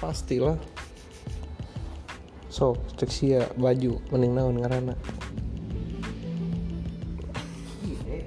pastilah. So cek sia baju mending naon ngarana. Iya, eh.